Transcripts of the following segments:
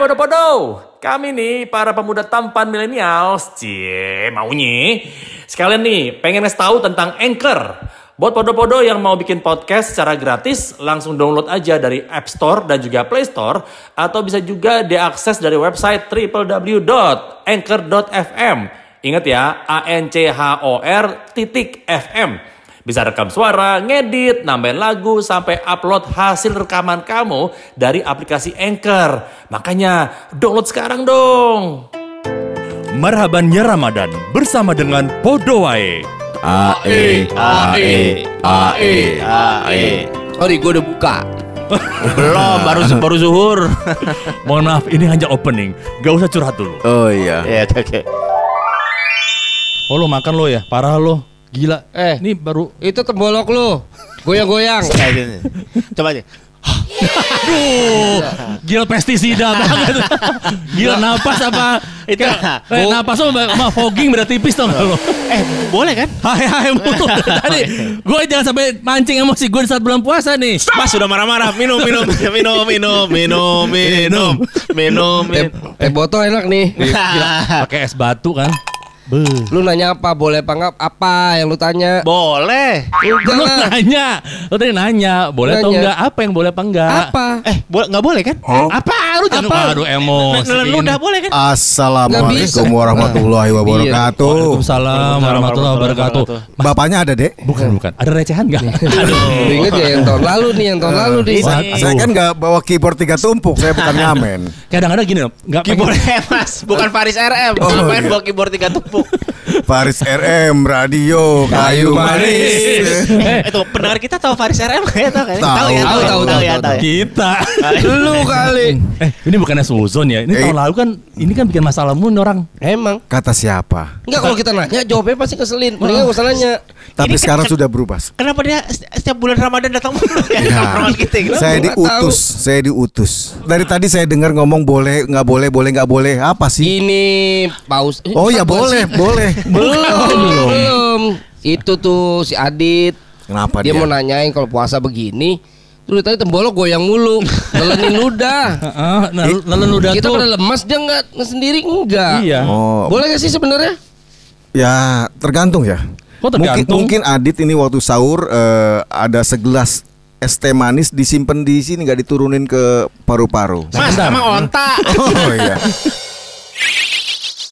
podo-podo, kami nih para pemuda tampan milenials, cie maunya. Sekalian nih, pengen ngasih tahu tentang Anchor. Buat podo-podo yang mau bikin podcast secara gratis, langsung download aja dari App Store dan juga Play Store. Atau bisa juga diakses dari website www.anchor.fm. Ingat ya, A-N-C-H-O-R titik FM. Bisa rekam suara, ngedit, nambahin lagu, sampai upload hasil rekaman kamu dari aplikasi Anchor. Makanya download sekarang dong. Marhabannya Ramadan bersama dengan Podowae. AE, AE, AE, AE. Sorry, gue udah buka. Belum, baru baru zuhur. Mohon maaf, ini hanya opening. Gak usah curhat dulu. Oh iya. Ya, oke. Oh lo makan lo ya, parah lo. Gila. Eh. ini baru. Itu tembolok lu. Goyang-goyang. Coba aja. Aduh, gila pestisida banget. Gila napas apa? Itu. Eh, napas sama sama fogging beda tipis tau gak lo? Eh, boleh kan? Hai hai mulu tadi. Gue jangan sampai mancing emosi gue di saat bulan puasa nih. Mas sudah marah-marah. Minum, minum, minum, minum, minum, minum, minum. Teh, teh botol enak nih. Gila, pakai es batu kan. Beuh. Lu nanya apa? Boleh apa enggak? Apa yang lu tanya? Boleh. Udah Lu nanya, lu tadi nanya, boleh atau enggak? Apa yang boleh apa enggak? Apa? Eh, boleh nggak boleh kan? Apa? Lu jangan Apa? aduh emosi. Ini. ludah boleh kan? Assalamualaikum warahmatullahi wabarakatuh. Waalaikumsalam warahmatullahi wabarakatuh. Bapaknya ada dek? Bukan, bukan. Ada recehan enggak? Lu inget ya yang tahun lalu nih, yang tahun lalu nih. Saya, kan nggak bawa keyboard tiga tumpuk, saya bukan ngamen. Kadang-kadang gini loh, enggak Keyboard Mas, bukan Faris RM. Oh, Ngapain iya. bawa keyboard tiga tumpuk? Faris RM, radio, kayu manis. Eh, itu pendengar kita tahu Faris RM ya? Tahu kan? Tahu. ya, Tahu, tahu, tahu, ya, tahu, tahu ya. Kita. Lu kali. Eh, ini bukannya suzon ya? Ini Eh. tahun lalu kan, ini kan bikin masalah mulu nih orang. Emang. Kata siapa? Enggak kalau kita nanya jawabnya pasti keselin. Mendingan gak usah nanya. Tapi sekarang sudah berubah. Kenapa dia seti- setiap bulan Ramadan datang mulu? Ya. Kita gitu. Saya Nggak diutus, saya diutus. Dari tadi saya dengar ngomong boleh, nggak boleh, boleh, nggak boleh. Apa sih? Ini paus. Oh ya boleh? Boleh. Belum, belum. Itu tuh si Adit. Kenapa dia dia? mau nanyain kalau puasa begini. Terus tadi tembolok goyang mulu, ngelenin ludah. Heeh, nah, lalu udah Kita tuh. pada lemas dia enggak sendiri enggak. Iya. Oh, Boleh gak sih sebenarnya? Ya tergantung ya. Kok Mungkin, tergantung? mungkin Adit ini waktu sahur eh, ada segelas es teh manis disimpan di sini nggak diturunin ke paru-paru. Mas, emang onta. Oh iya.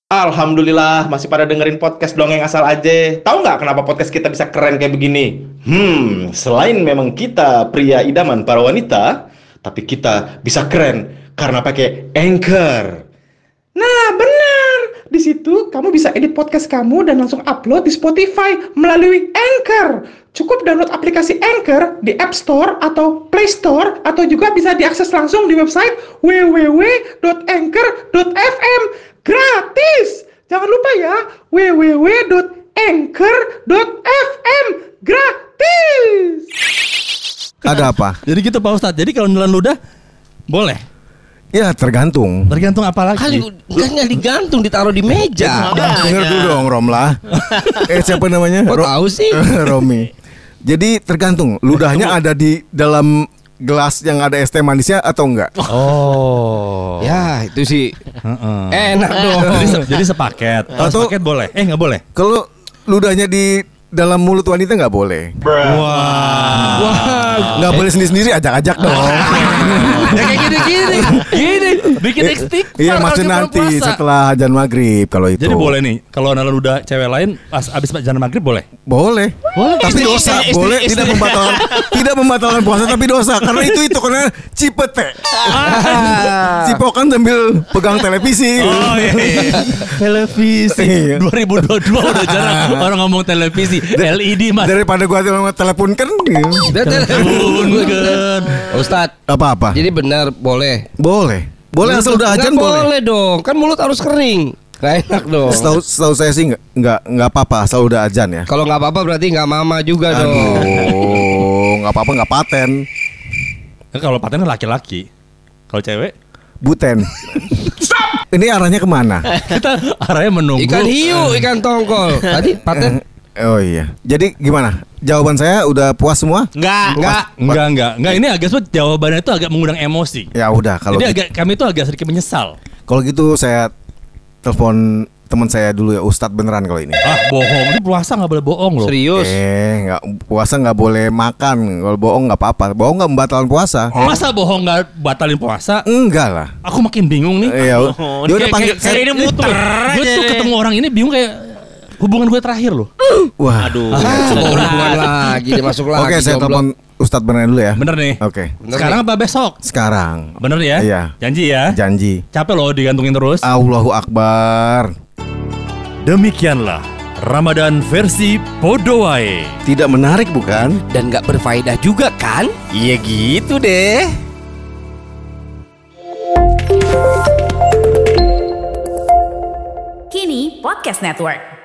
Alhamdulillah masih pada dengerin podcast dongeng asal aja. Tahu nggak kenapa podcast kita bisa keren kayak begini? Hmm, selain memang kita pria idaman para wanita, tapi kita bisa keren karena pakai Anchor. Nah, benar. Di situ kamu bisa edit podcast kamu dan langsung upload di Spotify melalui Anchor. Cukup download aplikasi Anchor di App Store atau Play Store atau juga bisa diakses langsung di website www.anchor.fm. Gratis. Jangan lupa ya, www.anchor.fm. Gratis. Ada apa? Jadi gitu Pak Ustadz. Jadi kalau nelan ludah boleh. Ya tergantung. Tergantung apa Kan lagi. enggak digantung ditaruh di meja. Dengar dulu dong Romlah. Eh siapa namanya? Kok tahu sih? Romi. Jadi tergantung ludahnya ada di dalam gelas yang ada es teh manisnya atau enggak? Oh. Ya, itu sih Heeh. enak dong. jadi, se- jadi sepaket. Kalau Atau- sepaket boleh. Eh nggak boleh. Kalau ludahnya di dalam mulut wanita nggak boleh. Wah. Wah, Nggak boleh sendiri-sendiri ajak-ajak dong. ya kayak gini-gini. Bikin istighfar Iya kalau maksud kita nanti setelah ajan maghrib kalau itu. Jadi boleh nih, kalau nelan ludah cewek lain pas abis jalan maghrib boleh. Boleh. Tapi Istri- dosa. istri- boleh istri- tidak istri. membatalkan tidak membatalkan puasa tapi dosa karena itu itu karena cipete. Cipokan sambil pegang televisi. Oh iya. televisi. Iya. 2022 udah jarang orang ngomong televisi. LED mas. Daripada gua telepon kan Udah, udah. Punken. Ustad, apa-apa. jadi benar boleh. Boleh. Boleh asal udah ajan Nggak boleh. boleh dong. Kan mulut harus kering. Gak enak dong. Setahu setahu saya sih nggak nggak nggak apa-apa asal udah ajan ya. Kalau nggak apa-apa berarti nggak mama juga dong. Aduh, nggak apa-apa nggak paten. Kalau paten kan laki-laki. Kalau cewek Buten. Ini arahnya ke mana? kita arahnya menunggu. Ikan hiu, ikan tongkol. Tadi paten. Oh iya. Jadi gimana? Jawaban saya udah puas semua? Enggak. Enggak. Enggak, enggak. Enggak, ini agak sebut jawabannya itu agak mengundang emosi. Ya udah kalau Jadi gitu, agak kami itu agak sedikit menyesal. kalau gitu saya telepon teman saya dulu ya Ustadz beneran kalau ini. Ah, bohong. Ini puasa nggak boleh bohong loh. Serius. Eh, nggak puasa nggak boleh makan. Kalau bohong nggak apa-apa. Bohong nggak membatalkan puasa. Masa bohong nggak batalin puasa? Enggak lah. Aku makin bingung nih. Iya. Oh, dia udah panggil kayak- kayak ini muter Gue tuh ketemu orang ini bingung kayak hubungan gue terakhir loh. Wah. Aduh. Hubungan lagi dia masuk lagi. Oke, saya goblok. telepon Ustadz beneran dulu ya. Bener nih. Oke. Bener Sekarang apa besok? Sekarang. Bener ya? Iya. Janji ya? Janji. Capek loh digantungin terus. Allahu Akbar. Demikianlah Ramadan versi Podowae. Tidak menarik bukan? Dan nggak berfaedah juga kan? Iya gitu deh. Kini Podcast Network.